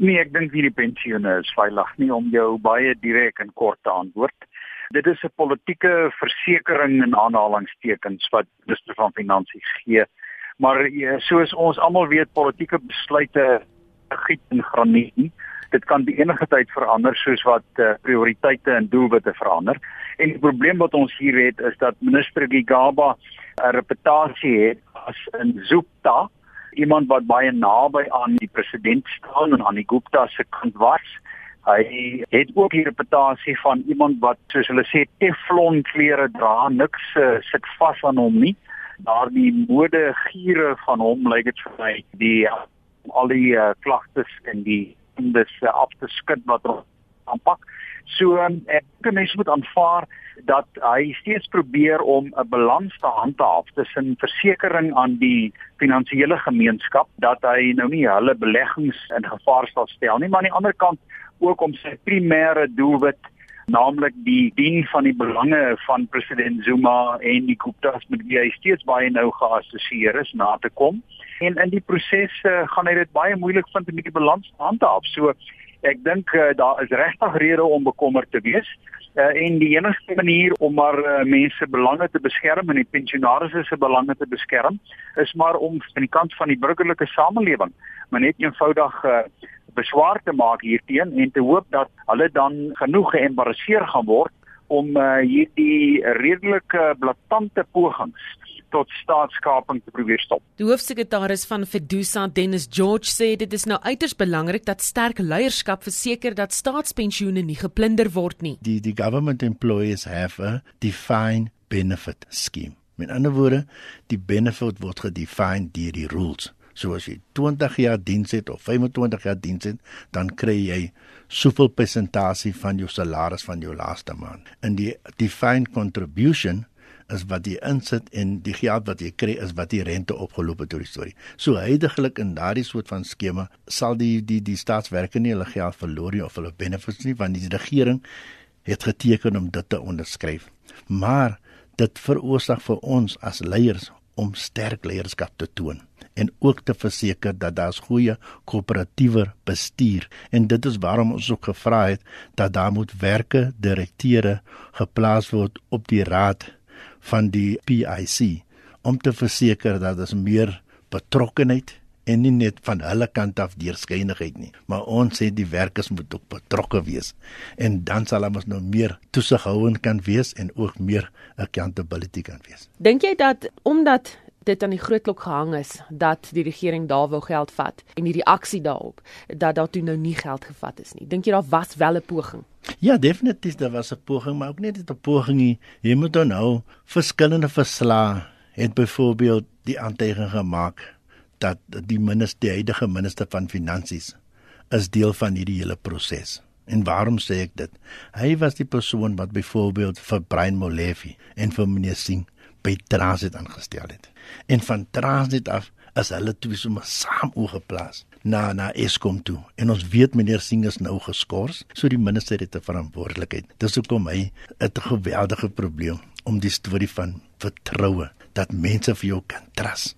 Nee, ek dink nie die pensioene is veilig nie om jou baie direk en kort te antwoord. Dit is 'n politieke versekering in aanhalingstekens wat minister van finansies gee. Maar ja, soos ons almal weet, politieke besluite giet in graniet nie. Dit kan die enige tyd verander soos wat uh, prioriteite en doelwitte verander. En die probleem wat ons hier het is dat minister Gigaba 'n reputasie het as 'n zoekta, iemand wat baie naby aan die president staan en aan die Gupta se kant was. Hy het ook die reputasie van iemand wat soos hulle sê teflon klere dra, niks uh, sit vas aan hom nie. Daardie mode giere van hom lyk dit vir my die al die uh, klagtes en die dis uh, af te skud wat ons aanpak. So um, ek dink mense moet aanvaar dat hy steeds probeer om 'n balans te handhaaf tussen versekerings aan die finansiële gemeenskap dat hy nou nie hulle beleggings in gevaar sal stel nie, maar aan die ander kant ook om sy primêre doelwit naamlik die dien van die belange van president Zuma en die Gupta's met wie hy steeds baie nou geassosieer is na te kom. En in die proses uh, gaan hy dit baie moeilik vind om die balans te handhaaf. So ek dink uh, daar is regtig rede om bekommerd te wees. Uh, en die enigste manier om maar uh, mense belange te beskerm en die pensionaars se belange te beskerm is maar om aan die kant van die burgerlike samelewing maar net eenvoudig uh, beswaar te maak hierteen en te hoop dat hulle dan genoeg geëmbarrasseer gaan word om uh, hierdie redelike blaatante pogings tot staatskaping te probeer stop. Die hoofsekretaris van Fedusa, Dennis George, sê dit is nou uiters belangrik dat sterk leierskap verseker dat staatspensioene nie geplunder word nie. Die die government employees have a defined benefit scheme. Met ander woorde, die benefit word gedefinieer deur die rules. So as jy 20 jaar diens het of 25 jaar diens het, dan kry jy soveel persentasie van jou salaris van jou laaste maand. In die defined contribution is wat jy insit en die geld wat jy kry is wat die rente opgeloop het deur die storie. So heidaglik in daardie soort van skema sal die die die staatswerke nie hulle geld verloor nie of hulle benefits nie want die regering het geteken om dit te onderskryf. Maar dit veroorsaak vir ons as leiers om sterk leierskap te toon en ook te verseker dat daar goeie koöperatiewe bestuur en dit is waarom ons ook gevra het dat daar moet werke direkteure geplaas word op die raad van die PIC om te verseker dat daar meer betrokkenheid en nie net van hulle kant af deurskynigheid nie maar ons sê die werkers moet ook betrokke wees en dan sal ons nou meer toesighouend kan wees en ook meer accountability kan wees. Dink jy dat omdat dit aan die groot klok gehang is dat die regering daar wou geld vat en die reaksie daarop dat daar toe nou nie geld gevat is nie. Dink jy daar was wel 'n poging? Ja, definitief daar was 'n poging, maar ook net 'n poging nie. Jy moet dan nou verskillende verslae het byvoorbeeld die aantekening gemaak dat die minister, die huidige minister van finansies is deel van hierdie hele proses. En waarom sê ek dit? Hy was die persoon wat byvoorbeeld vir Brian Molefe en vir meneer Singh by Transit aangestel het. En van Transit af is hulle twee sommer saam oorgeplaas na na Eskom toe. En ons weet meneer Singh is nou geskort, so die minister het 'n verantwoordelikheid. Dis hoekom hy 'n geweldige probleem om die storie van vertroue dat mense vir jou kan trust